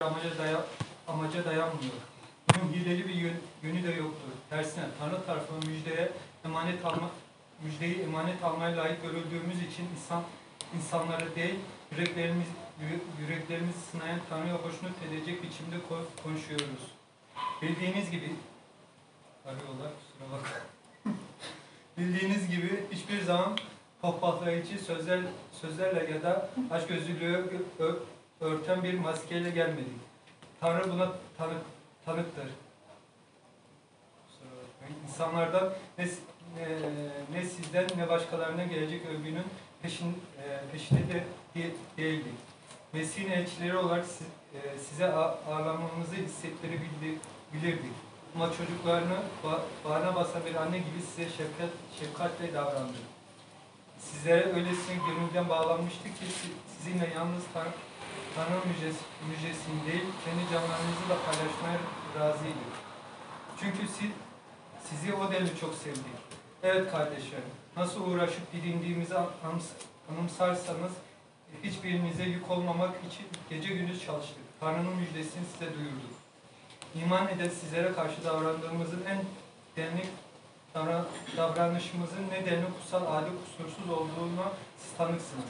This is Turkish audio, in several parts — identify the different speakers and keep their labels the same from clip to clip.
Speaker 1: amaca, daya, amaca dayanmıyor. Bunun hileli bir yön, yönü de yoktur. Tersine Tanrı tarafından müjdeye emanet alma, müjdeyi emanet almaya layık görüldüğümüz için insan insanları değil, yüreklerimiz, yü- yüreklerimizi sınayan Tanrı'ya hoşnut edecek biçimde ko- konuşuyoruz. Bildiğiniz gibi arıyorlar, kusura bakma. Bildiğiniz gibi hiçbir zaman pohpahlayıcı sözler, sözlerle ya da açgözlülüğü ö- örten bir maskeyle gelmedik. Tanrı buna tanık, tanıktır. İnsanlardan ne, ne, ne sizden ne başkalarına gelecek övgünün peşin, e, peşinde de de- değildik. Mesih'in elçileri olarak siz, e, size ağırlanmamızı hissettirebilirdik. bilirdik. Ama çocuklarını ba- bağrına basan bir anne gibi size şefkat, şefkatle davrandı. Sizlere öylesine gönülden bağlanmıştı ki si- sizinle yalnız Tanrı, Tanrı müjdesi, değil, kendi canlarınızı da paylaşmaya razıydı. Çünkü siz, sizi o denli çok sevdik. Evet kardeşlerim, nasıl uğraşıp didindiğimizi anıms- anımsarsanız hiçbirinize yük olmamak için gece gündüz çalıştık. Tanrı'nın müjdesini size duyurduk. İman eden sizlere karşı davrandığımızın en denli davra- davranışımızın ne denli kutsal, adil, kusursuz olduğuna siz tanıksınız.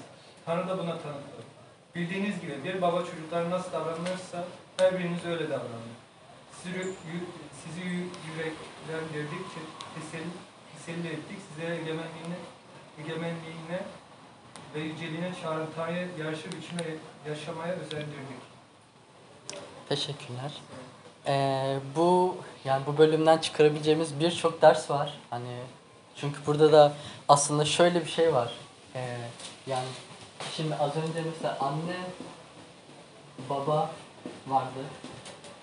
Speaker 1: Tanrı da buna tanıktır. Bildiğiniz gibi bir baba çocuklara nasıl davranırsa her biriniz öyle davranın. Sizi, sizi yü- yüreklendirdikçe teselli, teselli ettik. Size egemenliğine, egemenliğine ve yüceliğine çağıran Tanrı'ya yarışı biçimde yaşamaya özendirdik.
Speaker 2: Teşekkürler. Ee, bu yani bu bölümden çıkarabileceğimiz birçok ders var. Hani çünkü burada da aslında şöyle bir şey var. Ee, yani şimdi az önce mesela anne, baba vardı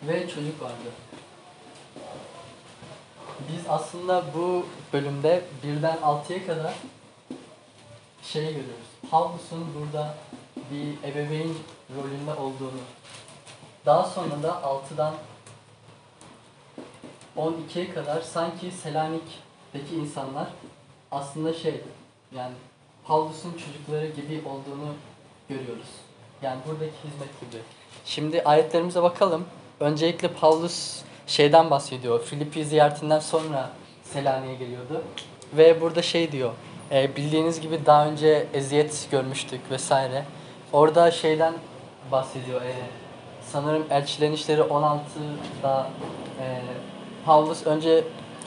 Speaker 2: ve çocuk vardı. Biz aslında bu bölümde birden altıya kadar şey görüyoruz. Pavlus'un burada bir ebeveyn rolünde olduğunu daha sonra da 6'dan 12'ye kadar sanki Selanik'teki insanlar aslında şey yani Pavlus'un çocukları gibi olduğunu görüyoruz. Yani buradaki hizmet gibi. Şimdi ayetlerimize bakalım. Öncelikle Pavlus şeyden bahsediyor. Filipi ziyaretinden sonra Selanik'e geliyordu. Ve burada şey diyor. e, bildiğiniz gibi daha önce eziyet görmüştük vesaire. Orada şeyden bahsediyor. E, sanırım Elçilerin İşleri 16'da e, Pavlus önce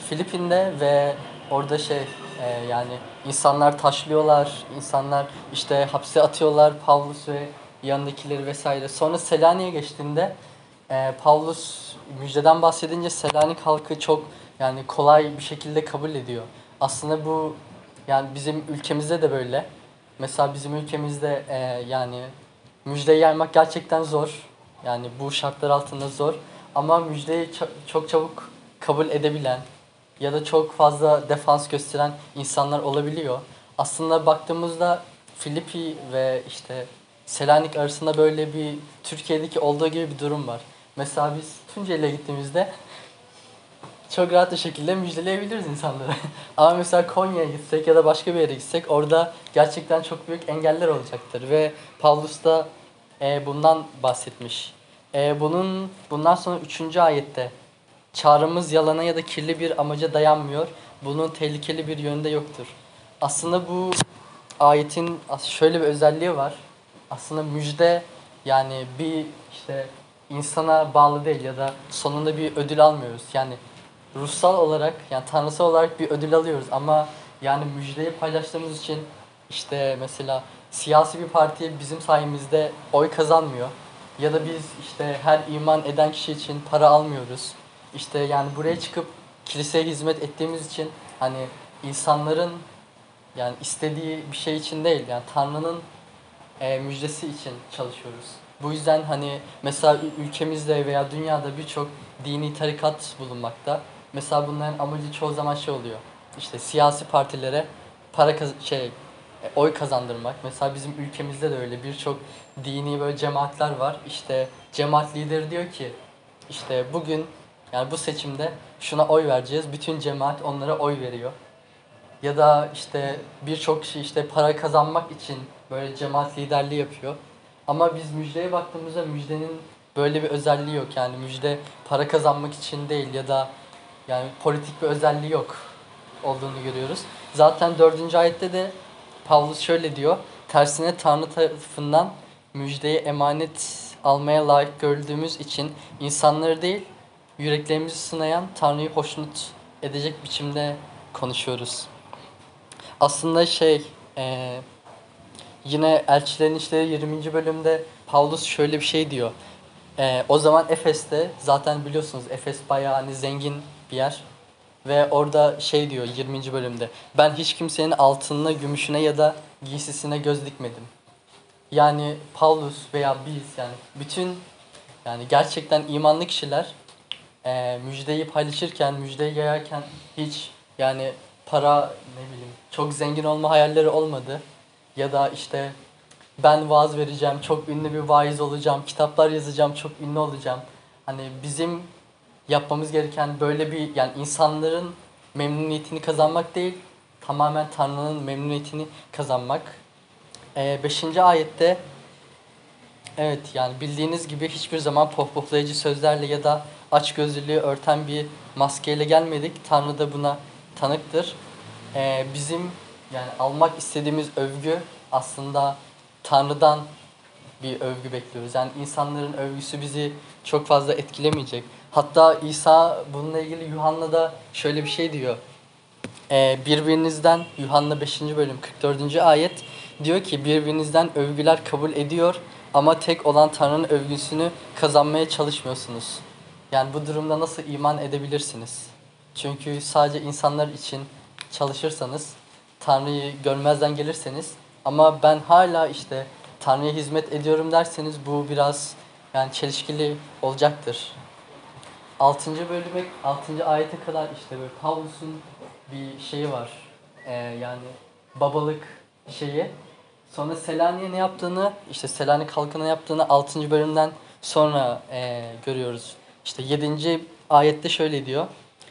Speaker 2: Filipin'de ve orada şey e, yani insanlar taşlıyorlar, insanlar işte hapse atıyorlar Pavlus ve yanındakileri vesaire. Sonra Selanik'e geçtiğinde e, Pavlus müjdeden bahsedince Selanik halkı çok yani kolay bir şekilde kabul ediyor. Aslında bu yani bizim ülkemizde de böyle. Mesela bizim ülkemizde e, yani müjdeyi yaymak gerçekten zor. Yani bu şartlar altında zor. Ama müjdeyi ço- çok çabuk kabul edebilen ya da çok fazla defans gösteren insanlar olabiliyor. Aslında baktığımızda Filipi ve işte Selanik arasında böyle bir Türkiye'deki olduğu gibi bir durum var. Mesela biz Tunceli'ye gittiğimizde çok rahat bir şekilde müjdeleyebiliriz insanları. Ama mesela Konya'ya gitsek ya da başka bir yere gitsek orada gerçekten çok büyük engeller olacaktır. Ve Pavlus da e, bundan bahsetmiş. E, bunun bundan sonra 3. ayette çağrımız yalana ya da kirli bir amaca dayanmıyor. Bunun tehlikeli bir yönde yoktur. Aslında bu ayetin şöyle bir özelliği var. Aslında müjde yani bir işte insana bağlı değil ya da sonunda bir ödül almıyoruz. Yani ruhsal olarak yani tanrısal olarak bir ödül alıyoruz ama yani müjdeyi paylaştığımız için işte mesela siyasi bir parti bizim sayemizde oy kazanmıyor. Ya da biz işte her iman eden kişi için para almıyoruz. İşte yani buraya çıkıp kiliseye hizmet ettiğimiz için hani insanların yani istediği bir şey için değil yani Tanrı'nın e, müjdesi için çalışıyoruz. Bu yüzden hani mesela ülkemizde veya dünyada birçok dini tarikat bulunmakta. Mesela bunların amacı çoğu zaman şey oluyor. İşte siyasi partilere para kaz- şey e, oy kazandırmak. Mesela bizim ülkemizde de öyle birçok dini böyle cemaatler var. İşte cemaat lideri diyor ki işte bugün yani bu seçimde şuna oy vereceğiz. Bütün cemaat onlara oy veriyor. Ya da işte birçok kişi işte para kazanmak için böyle cemaat liderliği yapıyor. Ama biz müjdeye baktığımızda müjdenin böyle bir özelliği yok. Yani müjde para kazanmak için değil ya da yani politik bir özelliği yok olduğunu görüyoruz. Zaten dördüncü ayette de Pavlus şöyle diyor. Tersine Tanrı tarafından müjdeyi emanet almaya layık gördüğümüz için insanları değil, yüreklerimizi sınayan Tanrı'yı hoşnut edecek biçimde konuşuyoruz. Aslında şey, eee, yine Elçilerin İşleri 20. bölümde Pavlus şöyle bir şey diyor. Eee, o zaman Efes'te zaten biliyorsunuz Efes bayağı hani zengin bir yer. Ve orada şey diyor 20. bölümde. Ben hiç kimsenin altınına, gümüşüne ya da giysisine göz dikmedim. Yani Paulus veya biz yani bütün yani gerçekten imanlı kişiler eee, müjdeyi paylaşırken, müjdeyi yayarken hiç yani para ne bileyim çok zengin olma hayalleri olmadı. Ya da işte ben vaaz vereceğim, çok ünlü bir vaiz olacağım, kitaplar yazacağım, çok ünlü olacağım. Hani bizim yapmamız gereken böyle bir yani insanların memnuniyetini kazanmak değil, tamamen Tanrı'nın memnuniyetini kazanmak. Ee, beşinci ayette evet yani bildiğiniz gibi hiçbir zaman pohpohlayıcı sözlerle ya da açgözlülüğü örten bir maskeyle gelmedik. Tanrı da buna tanıktır. Ee, bizim yani almak istediğimiz övgü aslında Tanrı'dan bir övgü bekliyoruz. Yani insanların övgüsü bizi çok fazla etkilemeyecek. Hatta İsa bununla ilgili Yuhanna'da şöyle bir şey diyor. Ee, birbirinizden Yuhanna 5. bölüm 44. ayet diyor ki birbirinizden övgüler kabul ediyor ama tek olan Tanrı'nın övgüsünü kazanmaya çalışmıyorsunuz. Yani bu durumda nasıl iman edebilirsiniz? Çünkü sadece insanlar için çalışırsanız, Tanrı'yı görmezden gelirseniz ama ben hala işte Tanrı'ya hizmet ediyorum derseniz bu biraz yani çelişkili olacaktır. 6. bölüme 6. ayete kadar işte böyle Pavlus'un bir şeyi var. Ee, yani babalık şeyi. Sonra Selanik'e ne yaptığını, işte Selanik halkına yaptığını 6. bölümden sonra ee, görüyoruz. İşte 7. ayette şöyle diyor.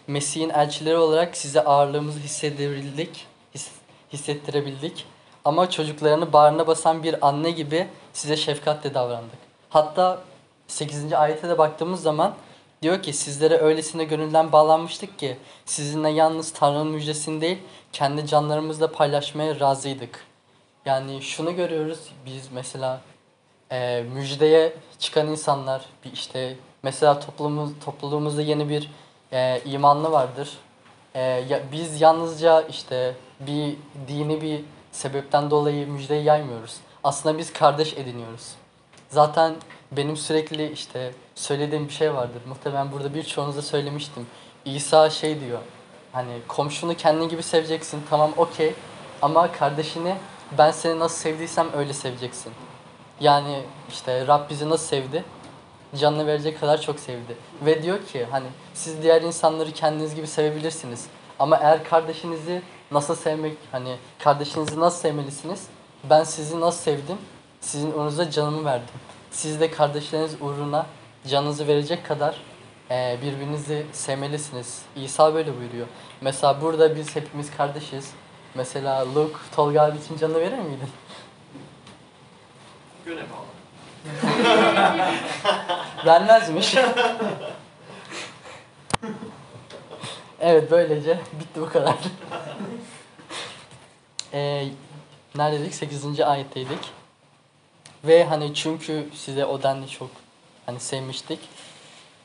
Speaker 2: Mesih'in elçileri olarak size ağırlığımızı hissedebildik, his- hissettirebildik. Ama çocuklarını bağrına basan bir anne gibi size şefkatle davrandık. Hatta 8. ayete de baktığımız zaman diyor ki sizlere öylesine gönülden bağlanmıştık ki sizinle yalnız Tanrı'nın müjdesini değil kendi canlarımızla paylaşmaya razıydık. Yani şunu görüyoruz biz mesela e, müjdeye çıkan insanlar bir işte mesela toplumumuz topluluğumuzda yeni bir e, imanlı vardır. E, ya, biz yalnızca işte bir dini bir sebepten dolayı müjdeyi yaymıyoruz. Aslında biz kardeş ediniyoruz. Zaten benim sürekli işte söylediğim bir şey vardır. Muhtemelen burada birçoğunuza söylemiştim. İsa şey diyor. Hani komşunu kendin gibi seveceksin. Tamam okey. Ama kardeşini ben seni nasıl sevdiysem öyle seveceksin. Yani işte Rab bizi nasıl sevdi? Canını verecek kadar çok sevdi. Ve diyor ki hani siz diğer insanları kendiniz gibi sevebilirsiniz. Ama eğer kardeşinizi nasıl sevmek hani kardeşinizi nasıl sevmelisiniz? Ben sizi nasıl sevdim? Sizin uğrunuza canımı verdim. Siz de kardeşleriniz uğruna canınızı verecek kadar eee, birbirinizi sevmelisiniz. İsa böyle buyuruyor. Mesela burada biz hepimiz kardeşiz. Mesela Luke, Tolga abi için canını verir miydin?
Speaker 3: Göne bağlı.
Speaker 2: Vermezmiş. evet böylece bitti bu kadar. ee, neredeydik? 8. ayetteydik. Ve hani çünkü size o denli çok hani sevmiştik.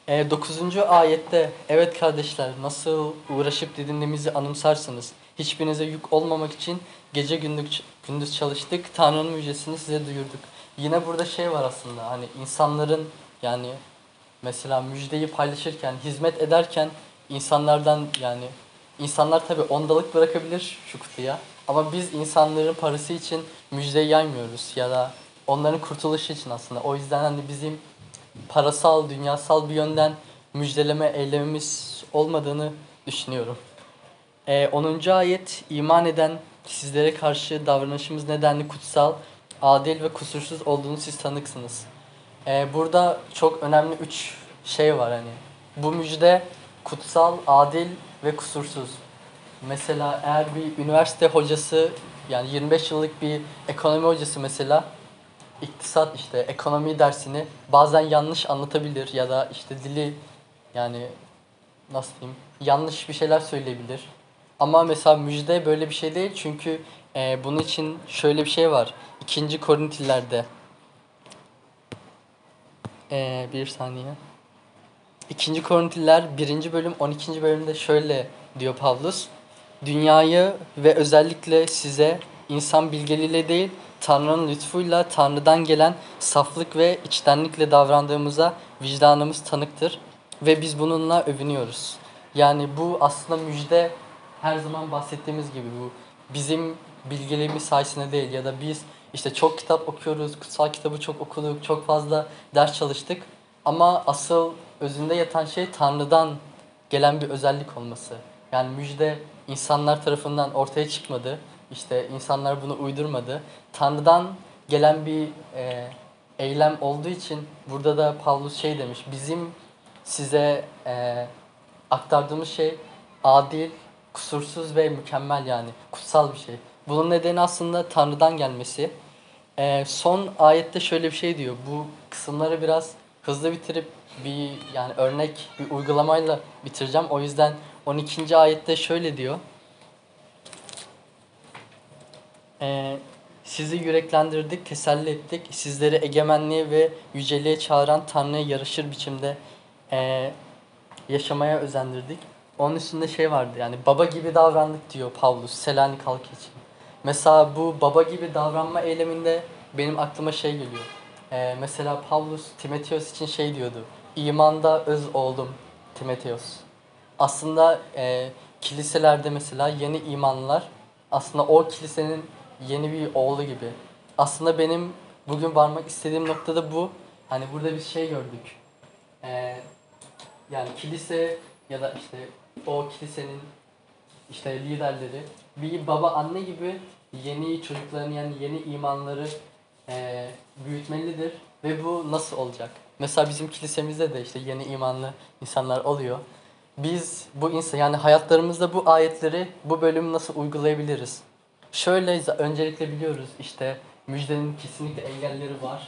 Speaker 2: Ee, 9. ayette evet kardeşler nasıl uğraşıp didindiğimizi anımsarsınız. Hiçbirinize yük olmamak için gece gündüz, gündüz çalıştık. Tanrı'nın müjdesini size duyurduk. Yine burada şey var aslında hani insanların yani mesela müjdeyi paylaşırken, hizmet ederken insanlardan yani insanlar tabi ondalık bırakabilir şu kutuya. Ama biz insanların parası için müjdeyi yaymıyoruz ya da onların kurtuluşu için aslında. O yüzden hani bizim parasal, dünyasal bir yönden müjdeleme eylemimiz olmadığını düşünüyorum. Ee, 10. ayet iman eden sizlere karşı davranışımız nedenli kutsal, adil ve kusursuz olduğunu siz tanıksınız. Ee, burada çok önemli üç şey var hani. Bu müjde kutsal, adil ve kusursuz. Mesela eğer bir üniversite hocası yani 25 yıllık bir ekonomi hocası mesela iktisat işte ekonomi dersini bazen yanlış anlatabilir ya da işte dili yani nasıl diyeyim yanlış bir şeyler söyleyebilir. Ama mesela müjde böyle bir şey değil çünkü e, bunun için şöyle bir şey var. İkinci Korintliler'de e, bir saniye. İkinci Korintliler 1. bölüm 12. bölümde şöyle diyor Pavlus. Dünyayı ve özellikle size insan bilgeliğiyle değil Tanrı'nın lütfuyla Tanrı'dan gelen saflık ve içtenlikle davrandığımıza vicdanımız tanıktır ve biz bununla övünüyoruz. Yani bu aslında müjde her zaman bahsettiğimiz gibi bu bizim bilgiliğimiz sayesinde değil ya da biz işte çok kitap okuyoruz, kutsal kitabı çok okuduk, çok fazla ders çalıştık ama asıl özünde yatan şey Tanrı'dan gelen bir özellik olması. Yani müjde insanlar tarafından ortaya çıkmadı. İşte insanlar bunu uydurmadı. Tanrı'dan gelen bir e, eylem olduğu için burada da Pavlus şey demiş. Bizim size e, aktardığımız şey adil, kusursuz ve mükemmel yani kutsal bir şey. Bunun nedeni aslında Tanrı'dan gelmesi. E, son ayette şöyle bir şey diyor. Bu kısımları biraz hızlı bitirip bir yani örnek bir uygulamayla bitireceğim. O yüzden 12. ayette şöyle diyor. Ee, sizi yüreklendirdik, teselli ettik. Sizleri egemenliğe ve yüceliğe çağıran Tanrı'ya yarışır biçimde ee, yaşamaya özendirdik. Onun üstünde şey vardı yani baba gibi davrandık diyor Pavlus Selanik halkı için. Mesela bu baba gibi davranma eyleminde benim aklıma şey geliyor. Ee, mesela Pavlus Timoteos için şey diyordu. İmanda öz oldum Timoteos. Aslında e, kiliselerde mesela yeni imanlılar aslında o kilisenin yeni bir oğlu gibi. Aslında benim bugün varmak istediğim noktada bu. Hani burada bir şey gördük. Ee, yani kilise ya da işte o kilisenin işte liderleri bir baba anne gibi yeni çocuklarını yani yeni imanları e, büyütmelidir ve bu nasıl olacak? Mesela bizim kilisemizde de işte yeni imanlı insanlar oluyor. Biz bu insan yani hayatlarımızda bu ayetleri bu bölümü nasıl uygulayabiliriz? Şöyle öncelikle biliyoruz işte müjdenin kesinlikle engelleri var.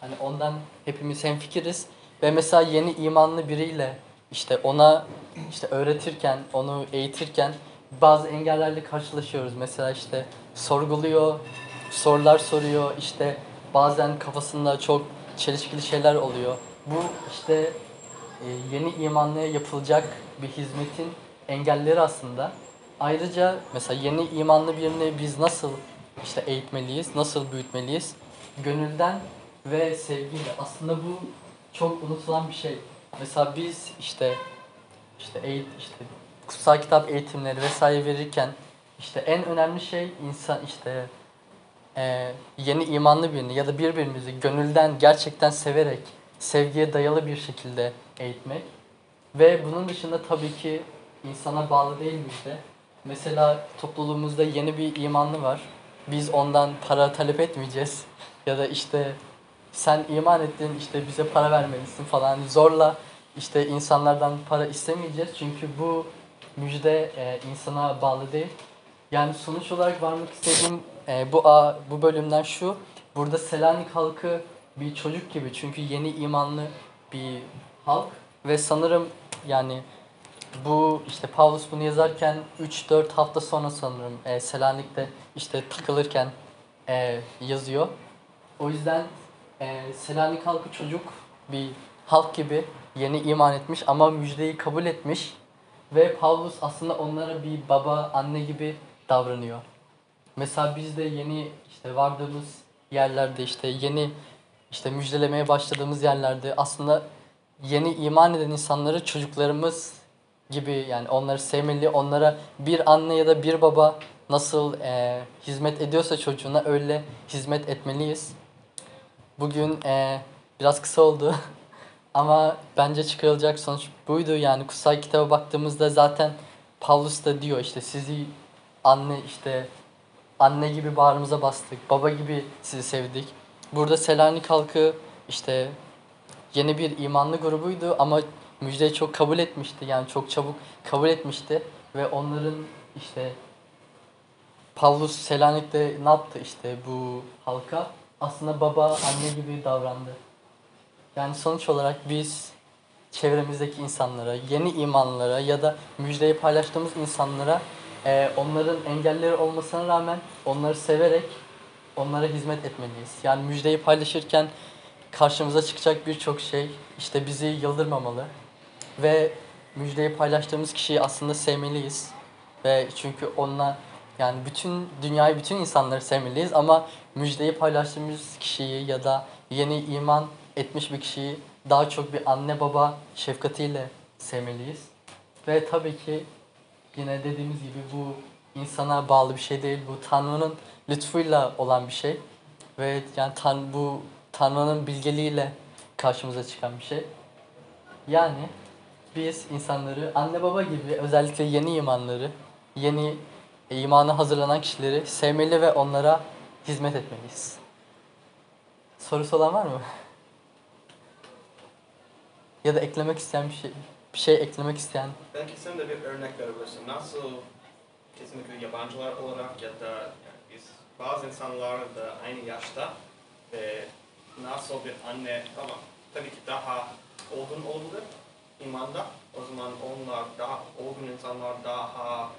Speaker 2: Hani ondan hepimiz hemfikiriz ve mesela yeni imanlı biriyle işte ona işte öğretirken, onu eğitirken bazı engellerle karşılaşıyoruz. Mesela işte sorguluyor, sorular soruyor, işte bazen kafasında çok çelişkili şeyler oluyor. Bu işte e, yeni imanlıya yapılacak bir hizmetin engelleri aslında. Ayrıca mesela yeni imanlı birini biz nasıl işte eğitmeliyiz, nasıl büyütmeliyiz? Gönülden ve sevgiyle. Aslında bu çok unutulan bir şey. Mesela biz işte işte eğit işte kutsal kitap eğitimleri vesaire verirken işte en önemli şey insan işte e, yeni imanlı birini ya da birbirimizi gönülden gerçekten severek sevgiye dayalı bir şekilde eğitmek. Ve bunun dışında tabii ki insana bağlı değil müjde. Mesela topluluğumuzda yeni bir imanlı var. Biz ondan para talep etmeyeceğiz. Ya da işte sen iman ettin işte bize para vermelisin falan. Zorla işte insanlardan para istemeyeceğiz. Çünkü bu müjde e, insana bağlı değil. Yani sonuç olarak varmak istediğim e, bu a, bu bölümden şu. Burada Selanik halkı bir çocuk gibi çünkü yeni imanlı bir halk ve sanırım yani bu işte Paulus bunu yazarken 3-4 hafta sonra sanırım e, Selanik'te işte takılırken e, yazıyor. O yüzden e, Selanik halkı çocuk bir halk gibi yeni iman etmiş ama müjdeyi kabul etmiş ve Paulus aslında onlara bir baba, anne gibi davranıyor. Mesela biz de yeni işte vardığımız yerlerde işte yeni işte müjdelemeye başladığımız yerlerde aslında yeni iman eden insanları çocuklarımız gibi yani onları sevmeli, onlara bir anne ya da bir baba nasıl eee, hizmet ediyorsa çocuğuna öyle hizmet etmeliyiz. Bugün eee, biraz kısa oldu ama bence çıkarılacak sonuç buydu yani kutsal kitaba baktığımızda zaten Pavlus da diyor işte sizi anne işte anne gibi bağrımıza bastık, baba gibi sizi sevdik. Burada Selanik halkı işte yeni bir imanlı grubuydu ama müjdeyi çok kabul etmişti. Yani çok çabuk kabul etmişti ve onların işte Pavlus Selanik'te ne yaptı işte bu halka? Aslında baba, anne gibi davrandı. Yani sonuç olarak biz çevremizdeki insanlara, yeni imanlara ya da müjdeyi paylaştığımız insanlara e, onların engelleri olmasına rağmen onları severek onlara hizmet etmeliyiz. Yani müjdeyi paylaşırken karşımıza çıkacak birçok şey işte bizi yıldırmamalı ve müjdeyi paylaştığımız kişiyi aslında sevmeliyiz. Ve çünkü onunla yani bütün dünyayı, bütün insanları sevmeliyiz ama müjdeyi paylaştığımız kişiyi ya da yeni iman etmiş bir kişiyi daha çok bir anne baba şefkatiyle sevmeliyiz. Ve tabii ki yine dediğimiz gibi bu insana bağlı bir şey değil. Bu Tanrı'nın lütfuyla olan bir şey. Ve yani tan bu Tanrı'nın bilgeliğiyle karşımıza çıkan bir şey. Yani biz insanları anne baba gibi özellikle yeni imanları, yeni imana hazırlanan kişileri sevmeli ve onlara hizmet etmeliyiz. Sorusu olan var mı? Ya da eklemek isteyen bir şey, bir şey eklemek isteyen.
Speaker 3: Belki sen de bir örnek verebilirsin. Nasıl kesinlikle yabancılar olarak ya da yani biz bazı insanlar da aynı yaşta ve nasıl bir anne ama tabii ki daha olgun olabilir imanda. O zaman onlar daha olgun insanlar daha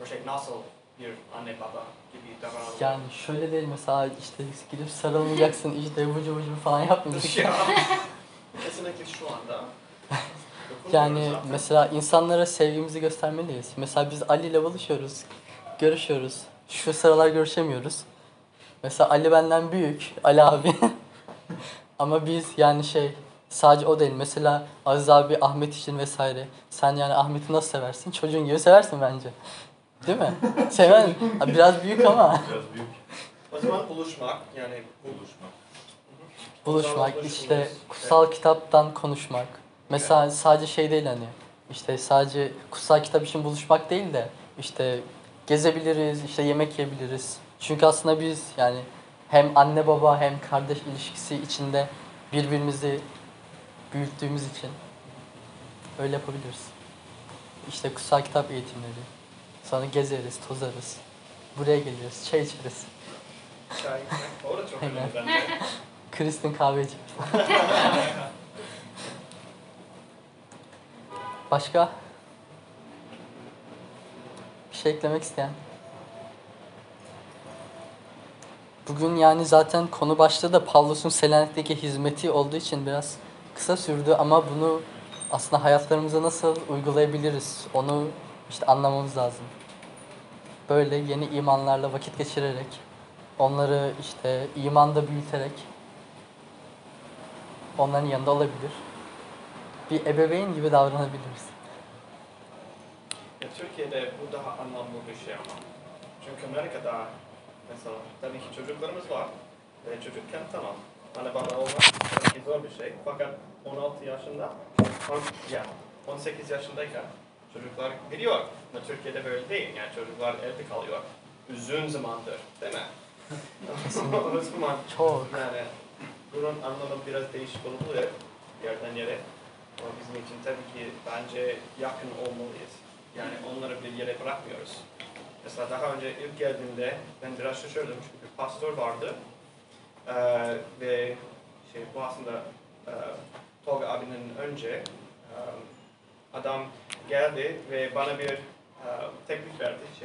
Speaker 3: bir şey nasıl bir anne baba gibi davranabilir.
Speaker 2: Yani şöyle değil mesela işte gidip sarılmayacaksın işte vucu vucu falan yapmayacaksın.
Speaker 3: Ya, kesinlikle şu anda.
Speaker 2: Yani
Speaker 3: zaten.
Speaker 2: mesela insanlara sevgimizi göstermeliyiz. Mesela biz Ali ile buluşuyoruz, görüşüyoruz. Şu sıralar görüşemiyoruz. Mesela Ali benden büyük, Ali abi. Ama biz yani şey sadece o değil. Mesela Aziz abi Ahmet için vesaire. Sen yani Ahmet'i nasıl seversin? Çocuğun gibi seversin bence. Değil mi? Seven biraz büyük ama
Speaker 4: Biraz büyük
Speaker 3: O zaman buluşmak yani
Speaker 4: buluşma.
Speaker 2: buluşmak işte kutsal kitaptan konuşmak. Mesela sadece şey değil hani işte sadece kutsal kitap için buluşmak değil de işte gezebiliriz, işte yemek yiyebiliriz. Çünkü aslında biz yani hem anne baba hem kardeş ilişkisi içinde birbirimizi büyüttüğümüz için öyle yapabiliriz. İşte kutsal kitap eğitimleri. Sonra gezeriz, tozarız. Buraya geliriz, çay içeriz.
Speaker 3: çay içmek. O da çok önemli bence.
Speaker 2: Kristin kahveci. Başka? Bir şey eklemek isteyen? Bugün yani zaten konu başlığı da Pavlus'un Selanik'teki hizmeti olduğu için biraz kısa sürdü ama bunu aslında hayatlarımıza nasıl uygulayabiliriz onu işte anlamamız lazım. Böyle yeni imanlarla vakit geçirerek, onları işte imanda büyüterek onların yanında olabilir. Bir ebeveyn gibi davranabiliriz.
Speaker 3: Ya, Türkiye'de bu daha anlamlı bir şey ama. Çünkü Amerika'da mesela tabii ki çocuklarımız var ve çocukken tamam. Anne baba olmak tabii ki zor bir şey. Fakat 16 yaşında, on- ya 18 yaşındayken çocuklar gidiyor. Ama Türkiye'de böyle değil. Yani çocuklar evde kalıyor. Uzun zamandır değil mi? o zaman
Speaker 2: Çok.
Speaker 3: yani bunun anlamı biraz değişik olabilir yerden yere. Ama bizim için tabii ki bence yakın olmalıyız. Yani onları bir yere bırakmıyoruz. Mesela daha önce ilk geldiğimde ben biraz şaşırdım çünkü pastör vardı. Ee, ve şey bu aslında e, Tolga abinin önce e, adam geldi ve bana bir e, teklif verdi. Şey,